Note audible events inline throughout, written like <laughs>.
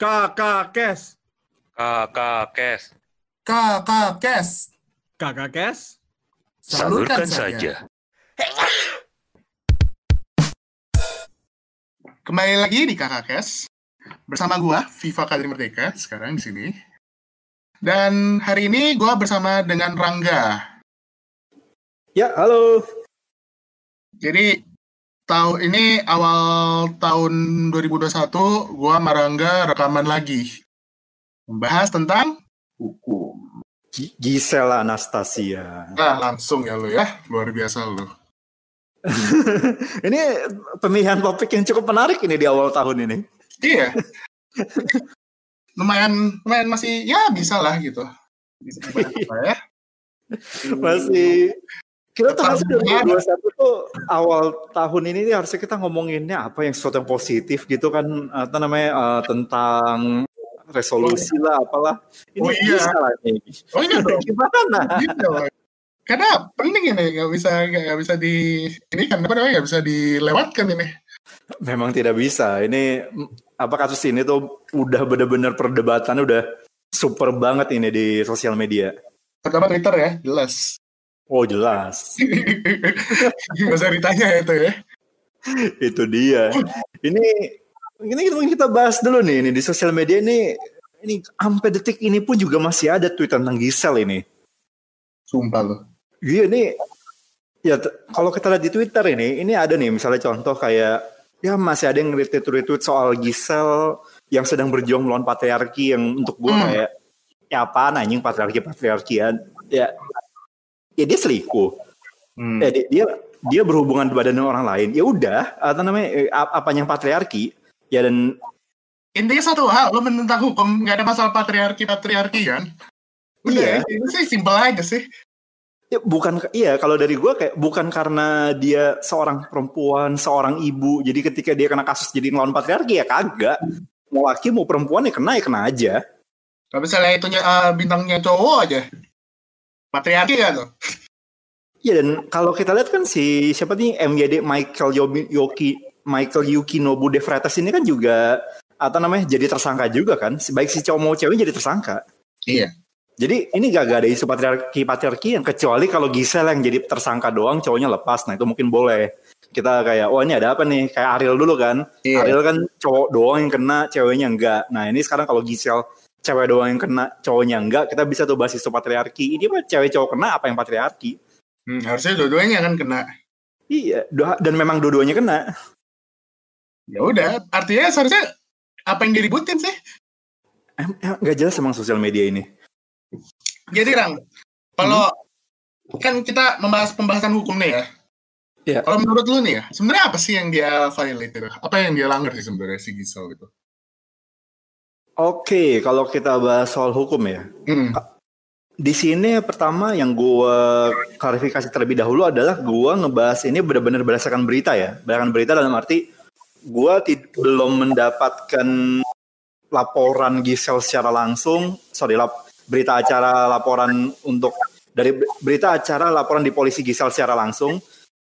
Kakak Kes. Kakak Kes. Kakak Kes. Kakak Kes. Salurkan saja. Kembali lagi di Kakak Kes. Bersama gua, Viva Kadri Merdeka, sekarang di sini. Dan hari ini gua bersama dengan Rangga. Ya, halo. Jadi tahun ini awal tahun 2021 gua sama Rangga rekaman lagi. Membahas tentang hukum. Gisela Anastasia. Nah, langsung ya lu ya. Luar biasa lu. <laughs> ini pemilihan topik yang cukup menarik ini di awal tahun ini. Iya. lumayan, lumayan masih ya bisa lah gitu. Bisa ya. <laughs> Masih kita tuh Tetap harus semangat. 2021 tuh awal tahun ini nih harusnya kita ngomonginnya apa yang sesuatu yang positif gitu kan apa namanya eh, tentang resolusi lah apalah. Ini Oh iya. bisa lah nih. Oh iya dong. Gimana? gitu loh. Karena penting ini nggak bisa nggak bisa di ini kan apa namanya nggak bisa dilewatkan ini. Memang tidak bisa. Ini apa kasus ini tuh udah bener-bener perdebatannya udah super banget ini di sosial media. Pertama Twitter ya jelas. Oh jelas. <laughs> Gak usah ditanya ya itu ya. itu dia. Ini ini mungkin kita bahas dulu nih ini di sosial media ini ini sampai detik ini pun juga masih ada tweet tentang Gisel ini. Sumpah loh. Iya nih ya kalau kita lihat di Twitter ini ini ada nih misalnya contoh kayak ya masih ada yang retweet retweet soal Gisel yang sedang berjuang melawan patriarki yang untuk gue Hmm. kayak ya apa anjing patriarki patriarkian ya ya dia selingkuh Hmm. ya dia, dia dia berhubungan badan dengan orang lain ya udah atau namanya eh, ap- apanya yang patriarki ya dan Intinya satu hal, lo menentang hukum nggak ada masalah patriarki patriarki kan? Udah, Iya. itu sih simpel aja sih. ya bukan iya kalau dari gue kayak bukan karena dia seorang perempuan seorang ibu jadi ketika dia kena kasus jadi ngelawan patriarki ya kagak mau laki mau perempuan ya kena ya kena aja Gak misalnya itunya eh, bintangnya cowok aja. Patriarki kan tuh? ya dan kalau kita lihat kan si siapa nih MYD Michael Yoki Michael Yukinobu De Freitas ini kan juga atau namanya jadi tersangka juga kan baik si cowok mau cewek jadi tersangka Iya. Jadi ini gak, gak ada isu patriarki patriarki yang kecuali kalau Gisel yang jadi tersangka doang cowoknya lepas. Nah itu mungkin boleh. Kita kayak oh ini ada apa nih? Kayak Ariel dulu kan. Iya. Ariel kan cowok doang yang kena, ceweknya enggak. Nah ini sekarang kalau Gisel cewek doang yang kena, cowoknya enggak, kita bisa tuh bahas isu patriarki. Ini mah cewek cowok kena apa yang patriarki? Hmm, harusnya dua-duanya kan kena. Iya, dua- dan memang dua-duanya kena. Ya udah, artinya seharusnya apa yang diributin sih? Em, em, Gak jelas emang sosial media ini. Jadi Rang, kalau kan kita membahas pembahasan hukum nih ya. Iya. Kalau menurut lu nih ya, sebenarnya apa sih yang dia violate itu? Apa yang dia langgar sih sebenarnya si Gisel itu? Oke, kalau kita bahas soal hukum ya. Hmm. Di sini pertama yang gue klarifikasi terlebih dahulu adalah gue ngebahas ini benar-benar berdasarkan berita ya. Berdasarkan berita dalam arti gue belum mendapatkan laporan Gisel secara langsung, sorry lap- berita acara laporan untuk dari ber- berita acara laporan di polisi Gisel secara langsung.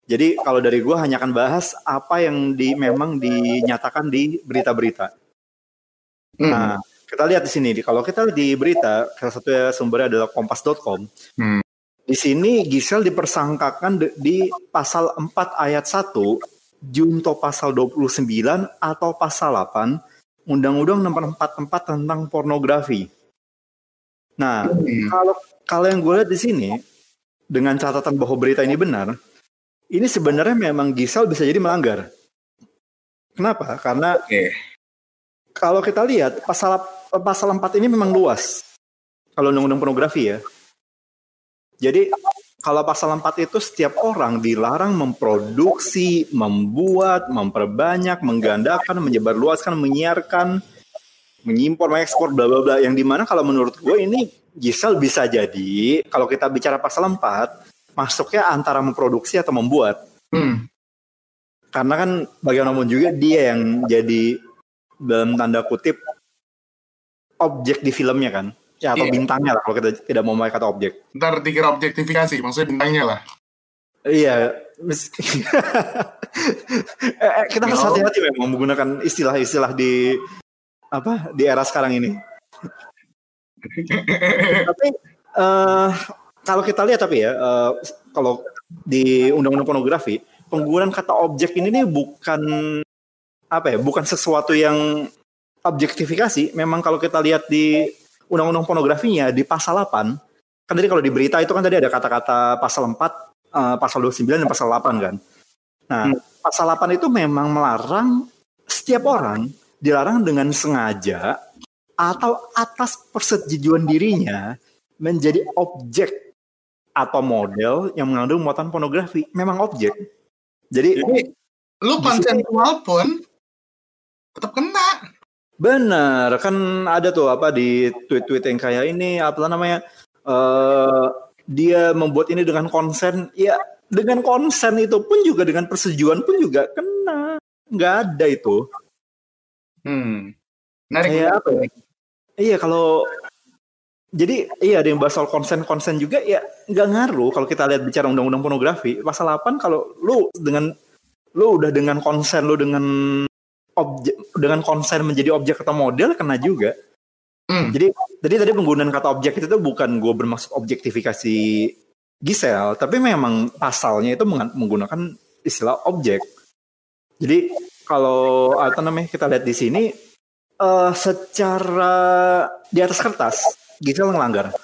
Jadi kalau dari gue hanya akan bahas apa yang di memang dinyatakan di berita-berita. Hmm. Nah, kita lihat di sini. Kalau kita di berita, salah satu sumbernya adalah kompas.com. Hmm. Di sini Gisel dipersangkakan di pasal 4 ayat 1, junto pasal 29 atau pasal 8 Undang-Undang nomor 44 tentang pornografi. Nah, Hmm. kalau kalau yang gue lihat di sini dengan catatan bahwa berita ini benar, ini sebenarnya memang Gisel bisa jadi melanggar. Kenapa? Karena Oke. Kalau kita lihat pasal pasal 4 ini memang luas. Kalau undang-undang pornografi ya. Jadi kalau pasal 4 itu setiap orang dilarang memproduksi, membuat, memperbanyak, menggandakan, menyebarluaskan, menyiarkan, menyimpor, mengekspor, bla bla bla. Yang di mana kalau menurut gue ini Gisel bisa jadi kalau kita bicara pasal 4 masuknya antara memproduksi atau membuat Hmm. karena kan bagaimanapun juga dia yang jadi dalam tanda kutip objek di filmnya kan ya atau Iya. bintangnya lah kalau kita tidak mau memakai kata objek Ntar dikira objektifikasi, maksudnya bintangnya lah. iya <laughs> Eh, eh, kita harus Ya. hati-hati memang menggunakan istilah-istilah di apa di era sekarang ini. <laughs> tapi uh, kalau kita lihat tapi ya uh, kalau di undang-undang pornografi penggunaan kata objek ini nih bukan apa ya bukan sesuatu yang objektifikasi memang kalau kita lihat di undang-undang pornografinya di pasal 8 kan tadi kalau di berita itu kan tadi ada kata-kata pasal 4 uh, pasal 29 dan pasal 8 kan nah hmm. pasal 8 itu memang melarang setiap orang dilarang dengan sengaja atau atas persetujuan dirinya menjadi objek atau model yang mengandung muatan pornografi memang objek. Jadi, Jadi lu konsensual pun tetap kena. Bener, kan ada tuh apa di tweet-tweet yang kayak ini apa namanya? Uh, dia membuat ini dengan konsen, ya dengan konsen itu pun juga dengan persetujuan pun juga kena, nggak ada itu. Hmm. Menarik. Kayak apa ya? Iya kalau jadi iya ada yang bahas soal konsen-konsen juga ya nggak ngaruh kalau kita lihat bicara undang-undang pornografi pasal 8 kalau lu dengan lu udah dengan konsen lu dengan objek dengan konsen menjadi objek atau model kena juga. Hmm. Jadi jadi tadi penggunaan kata objek itu tuh bukan gue bermaksud objektifikasi Gisel, tapi memang pasalnya itu menggunakan istilah objek. Jadi kalau apa namanya kita lihat di sini uh, secara di atas kertas Gisel melanggar.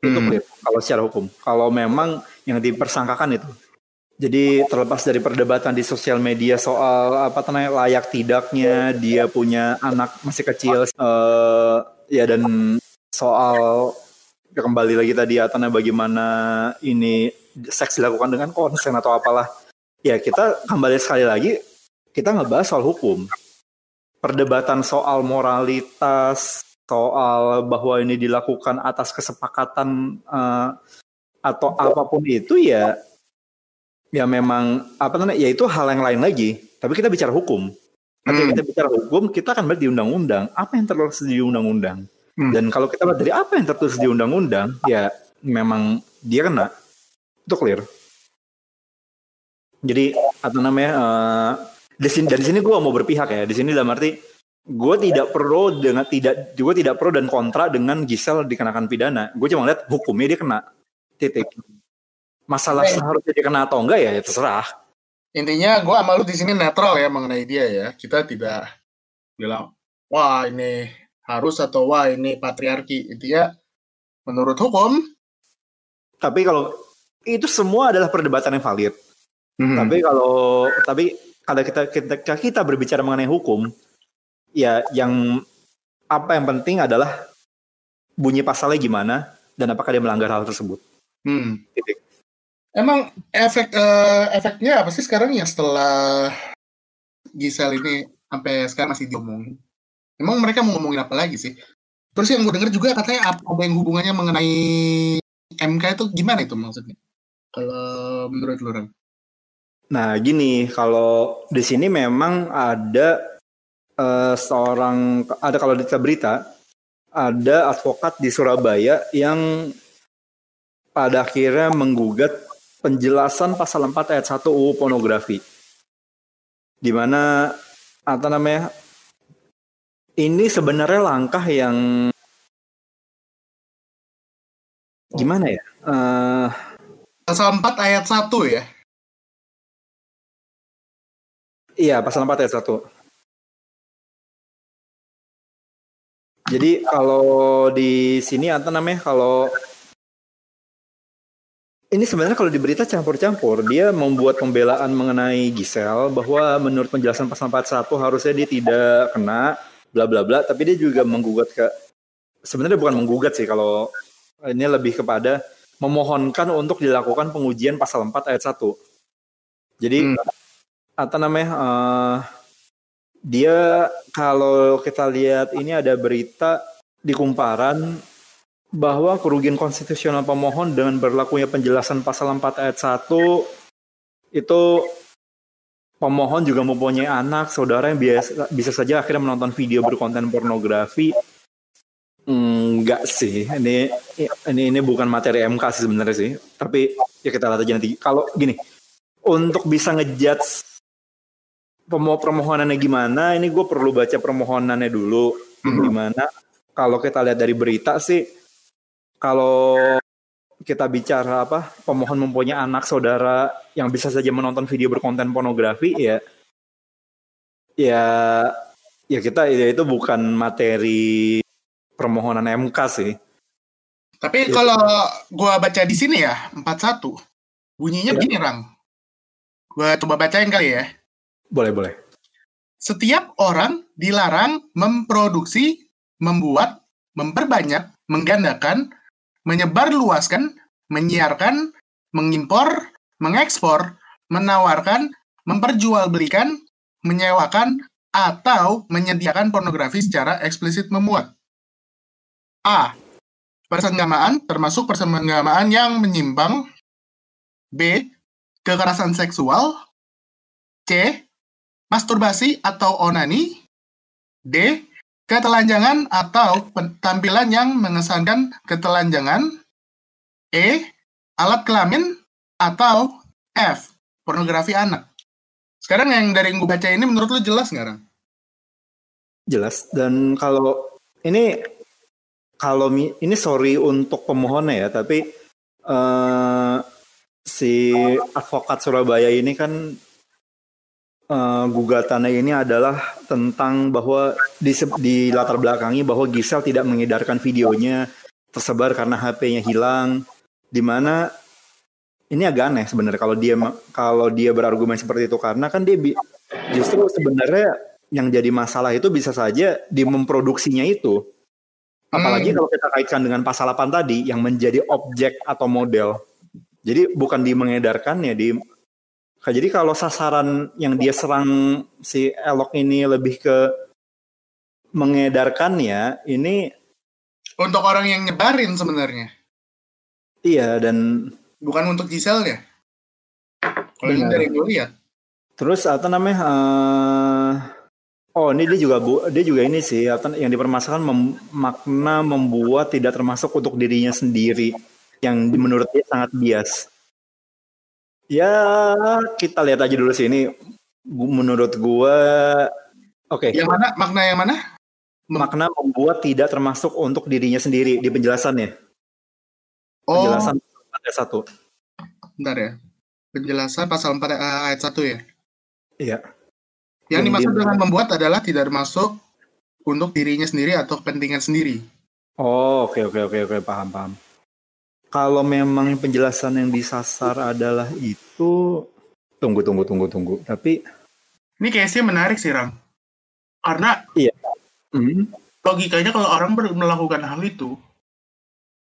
Itu hmm. clear kalau secara hukum. Kalau memang yang dipersangkakan itu. Jadi terlepas dari perdebatan di sosial media soal apa namanya layak tidaknya dia punya anak masih kecil uh, ya dan soal ya kembali lagi tadi Atana bagaimana ini seks dilakukan dengan konsen atau apalah. Ya kita kembali sekali lagi kita ngebahas soal hukum. Perdebatan soal moralitas, soal bahwa ini dilakukan atas kesepakatan uh, atau apa pun itu ya ya memang apa namanya ya itu hal yang lain lagi. Tapi kita bicara hukum. Nanti hmm. kita bicara hukum, kita akan melihat di undang-undang apa yang tertulis di undang-undang. Hmm. Dan kalau kita lihat dari apa yang tertulis di undang-undang, ya memang dia kena. Itu clear. Jadi apa namanya uh, di sini dari sini gue mau berpihak ya di sini dalam arti gue tidak pro dengan tidak juga tidak pro dan kontra dengan Gisel dikenakan pidana gue cuma lihat hukumnya dia kena titik masalah okay. seharusnya dia kena atau enggak ya, ya terserah intinya gue sama lu di sini netral ya mengenai dia ya kita tidak bilang wah ini harus atau wah ini patriarki intinya menurut hukum tapi kalau itu semua adalah perdebatan yang valid hmm. tapi kalau tapi kalau kita, kita kita berbicara mengenai hukum, ya yang apa yang penting adalah bunyi pasalnya gimana dan apakah dia melanggar hal tersebut. Hmm. Emang efek uh, efeknya apa sih sekarang ya setelah Gisel ini sampai sekarang masih diomongin? Emang mereka mau ngomongin apa lagi sih? Terus yang gue denger juga katanya apa yang hubungannya mengenai MK itu gimana itu maksudnya? Kalau menurut lu, Nah, gini, kalau di sini memang ada uh, seorang ada kalau di berita ada advokat di Surabaya yang pada akhirnya menggugat penjelasan pasal 4 ayat 1 UU pornografi. Di mana apa namanya? Ini sebenarnya langkah yang gimana ya? Uh, pasal 4 ayat 1 ya. Iya, pasal 4 ayat 1. Jadi kalau di sini apa namanya kalau ini sebenarnya kalau di berita campur-campur, dia membuat pembelaan mengenai Gisel bahwa menurut penjelasan pasal 41 harusnya dia tidak kena bla bla bla, tapi dia juga menggugat ke sebenarnya bukan menggugat sih kalau ini lebih kepada memohonkan untuk dilakukan pengujian pasal 4 ayat 1. Jadi hmm. apa namanya uh, dia kalau kita lihat ini ada berita di kumparan bahwa kerugian konstitusional pemohon dengan berlakunya penjelasan pasal 4 ayat 1 itu pemohon juga mempunyai anak, saudara yang biasa, bisa saja akhirnya menonton video berkonten pornografi. Enggak sih, ini ini ini bukan materi MK sih sebenarnya sih. Tapi ya kita lihat aja nanti. Kalau gini, untuk bisa ngejudge permohonannya gimana ini gue perlu baca permohonannya dulu Hmm. Di mana kalau kita lihat dari berita sih, kalau kita bicara apa pemohon mempunyai anak saudara yang bisa saja menonton video berkonten pornografi ya ya ya kita ya itu bukan materi permohonan MK sih Tapi Iya. kalau gua baca di sini ya 41 bunyinya begini Rang. Gua coba bacain kali ya. boleh boleh Setiap orang dilarang memproduksi, membuat, memperbanyak, menggandakan, menyebarluaskan, menyiarkan, mengimpor, mengekspor, menawarkan, memperjualbelikan, menyewakan, atau menyediakan pornografi secara eksplisit memuat. A. Persenggamaan termasuk persenggamaan yang menyimpang. B. Kekerasan seksual. C. Masturbasi atau onani. D. Ketelanjangan atau tampilan yang mengesankan ketelanjangan. E. Alat kelamin. Atau F. Pornografi anak. Sekarang yang dari yang gue baca ini menurut lu jelas nggak, Rang? jelas dan kalau ini kalau ini sorry untuk pemohonnya ya tapi eh, si advokat Surabaya ini kan eh, gugatannya ini adalah tentang bahwa di, di latar belakangi bahwa Gisel tidak mengedarkan videonya tersebar karena HP-nya hilang di mana ini agak aneh sebenarnya kalau dia kalau dia berargumen seperti itu karena kan dia bi- justru sebenarnya yang jadi masalah itu bisa saja di memproduksinya itu. Apalagi kalau kita kaitkan dengan pasal 8 tadi yang menjadi objek atau model. Jadi bukan di mengedarkannya di jadi kalau sasaran yang dia serang si Elok ini lebih ke mengedarkannya ini Untuk orang yang nyebarin sebenarnya. iya dan Bukan untuk Giselle ya. Kalau ini Benar. dari yang gue lihat. terus apa namanya eh, oh ini dia juga bu dia juga ini sih apa yang dipermasalahkan mem- makna membuat tidak termasuk untuk dirinya sendiri yang menurut dia sangat bias ya kita lihat aja dulu sih ini Gu- menurut gua oke Yang mana? Makna yang mana? makna membuat tidak termasuk untuk dirinya sendiri di penjelasannya Oh, penjelasan ada satu bentar ya. Penjelasan pasal 4 eh, ayat 1 ya. iya Yang dimaksud dengan membuat adalah tidak termasuk untuk dirinya sendiri atau kepentingan sendiri. Oh, oke oke oke oke paham paham. Kalau memang penjelasan yang disasar adalah itu tunggu tunggu tunggu tunggu. Tapi Ini case-nya menarik sih, Ram. Karena hmm, logikanya kalau orang melakukan hal itu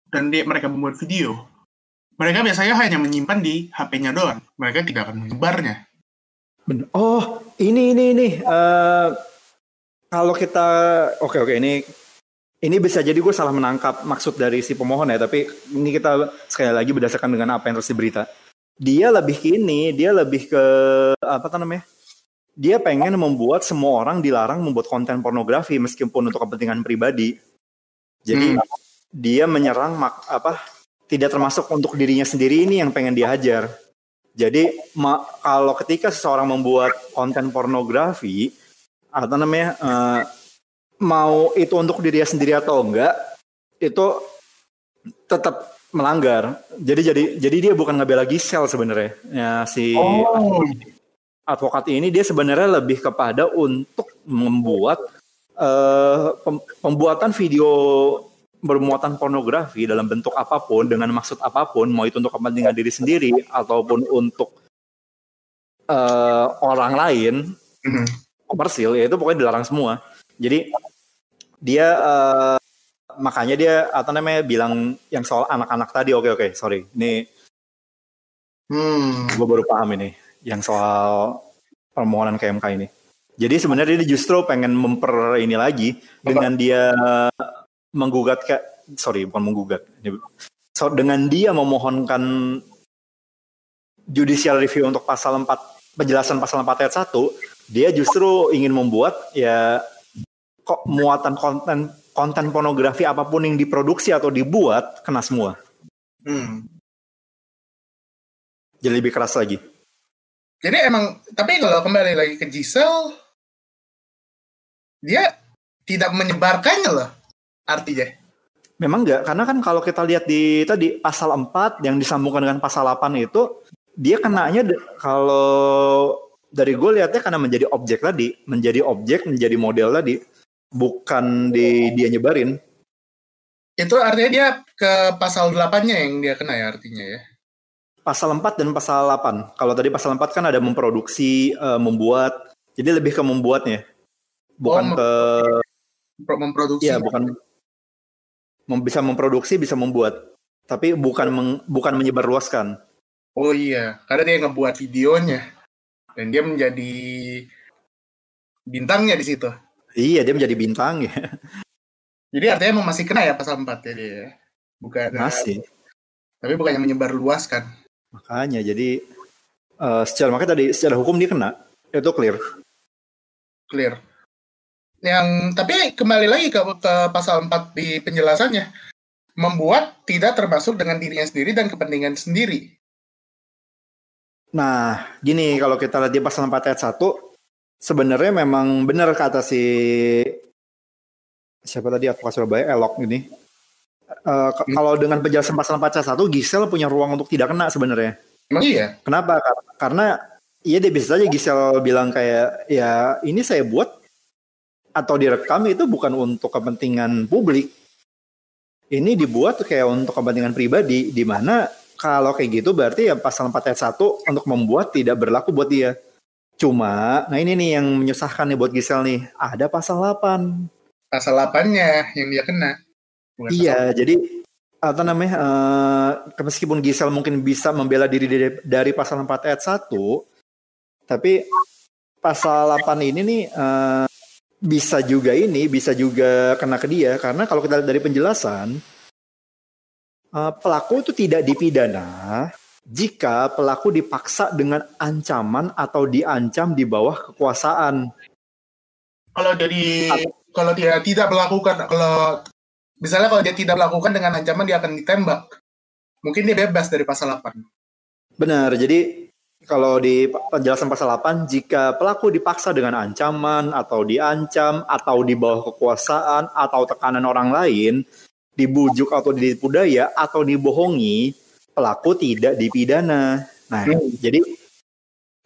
dan dia mereka membuat video, mereka biasanya hanya menyimpan di HP-nya doang. Mereka tidak akan menyebarnya. Oh, ini ini ini. Eh, kalau kita oke oke ini ini bisa jadi gue salah menangkap maksud dari si pemohon ya. Tapi ini kita sekali lagi berdasarkan dengan apa yang terus di berita. Dia lebih ke ini, dia lebih ke apa kan namanya? Dia pengen membuat semua orang dilarang membuat konten pornografi meskipun untuk kepentingan pribadi. Jadi Hmm. dia menyerang mak apa tidak termasuk untuk dirinya sendiri ini yang pengen dia hajar. Jadi ma- kalau ketika seseorang membuat konten pornografi atau namanya eh, mau itu untuk dirinya sendiri atau enggak itu tetap melanggar. Jadi jadi jadi dia bukan ngebela Gisel sebenarnya. Ya si Oh. advokat ini dia sebenarnya lebih kepada untuk membuat pem- pembuatan video bermuatan pornografi dalam bentuk apa pun dengan maksud apa pun mau itu untuk kepentingan diri sendiri ataupun untuk eh, orang lain Mhm. komersil ya itu pokoknya dilarang semua jadi dia eh, makanya dia atau namanya bilang yang soal anak-anak tadi oke oke sorry ini Hmm. gue baru paham ini yang soal permohonan ke MK ini. Jadi sebenarnya dia justru pengen memper ini lagi dengan dia menggugat ke sorry bukan menggugat. So, dengan dia memohonkan judicial review untuk pasal 4 penjelasan pasal 4 ayat 1, dia justru ingin membuat ya muatan konten konten pornografi apa pun yang diproduksi atau dibuat kena semua. Hmm. Jadi lebih keras lagi. Jadi emang, tapi kalau kembali lagi ke Giselle, dia tidak menyebarkannya loh artinya. Memang enggak, karena kan kalau kita lihat di tadi pasal 4 yang disambungkan dengan pasal 8 itu dia kenanya kalau dari gue lihatnya karena menjadi objek tadi, menjadi objek, menjadi model tadi, bukan di dia nyebarin. Itu artinya dia ke pasal 8-nya yang dia kena ya artinya ya. Pasal 4 dan pasal 8. Kalau tadi pasal 4 kan ada memproduksi, eh, membuat, jadi lebih ke membuatnya. Bukan Oh, ke Pro- Memproduksi. Iya, bukan mem- bisa memproduksi, bisa membuat, tapi bukan meng- bukan menyebarluaskan. Oh iya, karena dia ngebuat videonya dan dia menjadi bintangnya di situ. Iya, dia menjadi bintang ya. Jadi artinya emang masih kena ya pasal 4 ya dia. ya? Bukan Masih. tapi bukannya menyebar luaskan. Makanya jadi eh, secara makanya tadi secara hukum dia kena. Itu clear. Clear. Yang tapi kembali lagi ke, ke pasal 4 di penjelasannya. Membuat tidak termasuk dengan dirinya sendiri dan kepentingan sendiri. Nah, gini kalau kita lihat di pasal 4 ayat 1 sebenarnya memang benar kata si siapa tadi advokat Surabaya Elok ini. Eh, k- Kalau dengan penjelasan pasal 4 ayat 1 Gisel punya ruang untuk tidak kena sebenarnya. Emang iya? Kenapa? Kar- Karena iya dia bisa saja Gisel bilang kayak ya ini saya buat atau direkam itu bukan untuk kepentingan publik. Ini dibuat kayak untuk kepentingan pribadi di mana kalau kayak gitu berarti ya pasal 4 ayat 1 untuk membuat tidak berlaku buat dia. Cuma, nah ini nih yang menyusahkan nih buat Gisel nih. Ada pasal 8. Pasal 8-nya yang dia kena. Bukan Iya, jadi apa namanya? eh, meskipun Gisel mungkin bisa membela diri dari, dari pasal 4 ayat 1, tapi pasal 8 ini nih eh, bisa juga ini, bisa juga kena ke dia karena kalau kita lihat dari penjelasan eh, pelaku itu tidak dipidana jika pelaku dipaksa dengan ancaman atau diancam di bawah kekuasaan. kalau jadi kalau dia tidak melakukan kalau misalnya kalau dia tidak melakukan dengan ancaman dia akan ditembak mungkin dia bebas dari pasal 8 Benar, jadi kalau di penjelasan pasal 8, jika pelaku dipaksa dengan ancaman atau diancam atau di bawah kekuasaan atau tekanan orang lain, dibujuk atau ditipu daya atau dibohongi, pelaku tidak dipidana. Nah, Hmm. jadi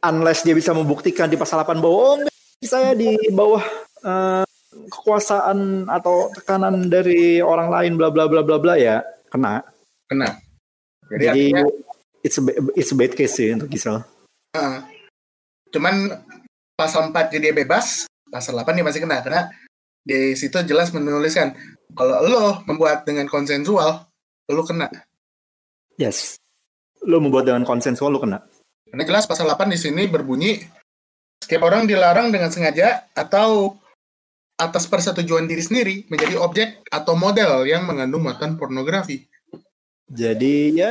unless dia bisa membuktikan di pasal 8 bahwa oh enggak, saya di bawah eh, kekuasaan atau tekanan dari orang lain bla bla bla bla bla ya kena. kena jadi, Jadi artinya it's a, it's a bad case sih untuk Gisel. eh, cuman pasal 4 jadi dia bebas pasal 8 dia masih kena karena di situ jelas menuliskan kalau lo membuat dengan konsensual lo kena Yes. Lo membuat dengan konsensual lo kena. karena jelas pasal 8 di sini berbunyi setiap orang dilarang dengan sengaja atau atas persetujuan diri sendiri menjadi objek atau model yang mengandung muatan pornografi. Jadi ya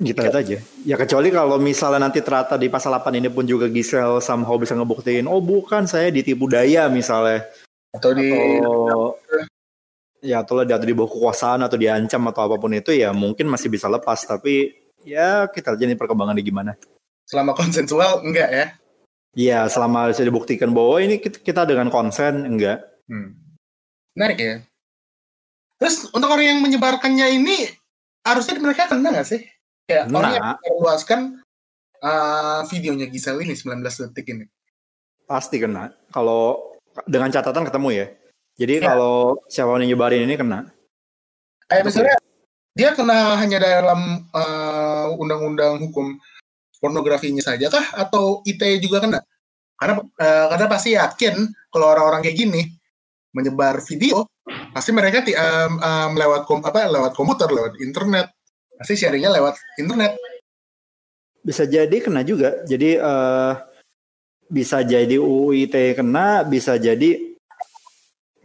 kita lihat aja. Ya kecuali kalau misalnya nanti ternyata di pasal 8 ini pun juga Gisel somehow bisa ngebuktiin, oh bukan saya ditipu daya misalnya. Atau di Atau ya atau lah di bawah kekuasaan atau diancam atau apa pun itu ya mungkin masih bisa lepas tapi ya kita lihat ini perkembangannya gimana. selama konsensual enggak ya? Iya selama bisa dibuktikan bahwa ini kita- dengan konsen enggak. Hmm. Menarik ya. Terus untuk orang yang menyebarkannya ini harusnya mereka kena nggak sih? Kayak Kena. orang yang meluaskan uh, videonya Gisel ini 19 detik ini. Pasti kena. Kalau dengan catatan ketemu ya. Jadi Ya. kalau siapa yang nyebarin ini kena. Kayak misalnya dia kena hanya dalam uh, undang-undang hukum pornografinya saja kah atau ITE juga kena? Karena uh, karena pasti yakin kalau orang-orang kayak gini menyebar video pasti mereka ti- um, um, lewat kom apa lewat komputer lewat internet pasti sharingnya lewat internet Bisa jadi kena juga. Jadi eh bisa jadi UU ITE kena, bisa jadi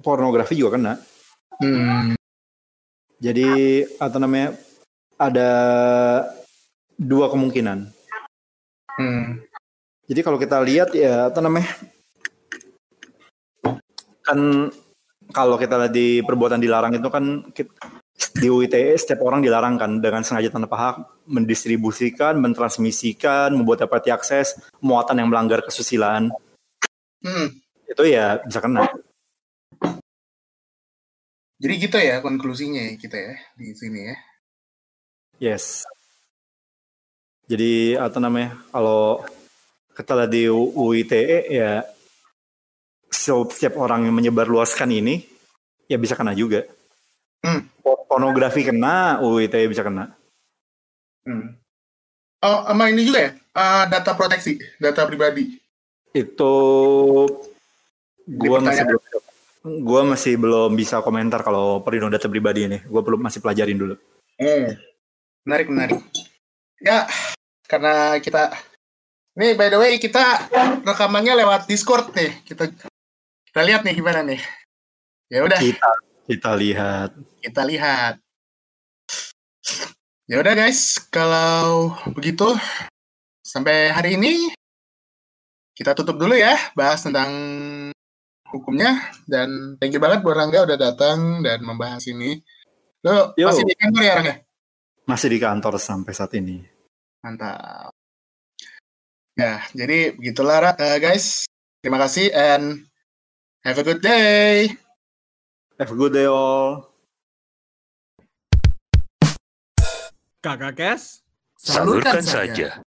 pornografi juga kena. hmm. Jadi atau namanya ada dua kemungkinan. Hmm. Jadi kalau kita lihat ya apa namanya kan kalau kita lihat di perbuatan dilarang itu kan di UITE setiap orang dilarang kan dengan sengaja tanpa hak mendistribusikan, mentransmisikan, membuat dapat diakses muatan yang melanggar kesusilaan Hmm. itu ya bisa kena. Jadi gitu ya konklusinya ya kita ya di sini ya. Yes. Jadi apa namanya? Kalau kita lihat di UITE ya setiap orang yang menyebarluaskan ini ya bisa kena juga. Hmm. Pornografi kena, UITE bisa kena. Hmm. Oh, sama ini juga ya? Uh, data proteksi, data pribadi. Itu gua masih belum gua masih belum bisa komentar kalau perlindungan data pribadi ini. Gua belum masih pelajarin dulu. Hmm. Menarik, menarik. Ya, karena kita Nih, by the way, kita rekamannya lewat Discord nih. Kita kita lihat nih gimana nih. Ya udah. Kita kita lihat. Kita lihat. Ya udah guys, kalau begitu sampai hari ini kita tutup dulu ya bahas tentang hukumnya dan thank you banget buat Rangga udah datang dan membahas ini. Lo Yo. masih di kantor ya Rangga? Masih di kantor sampai saat ini. Mantap. Ya, jadi begitulah uh, guys. Terima kasih and have a good day. Have a good day all. Kakak Kes. Salurkan saja.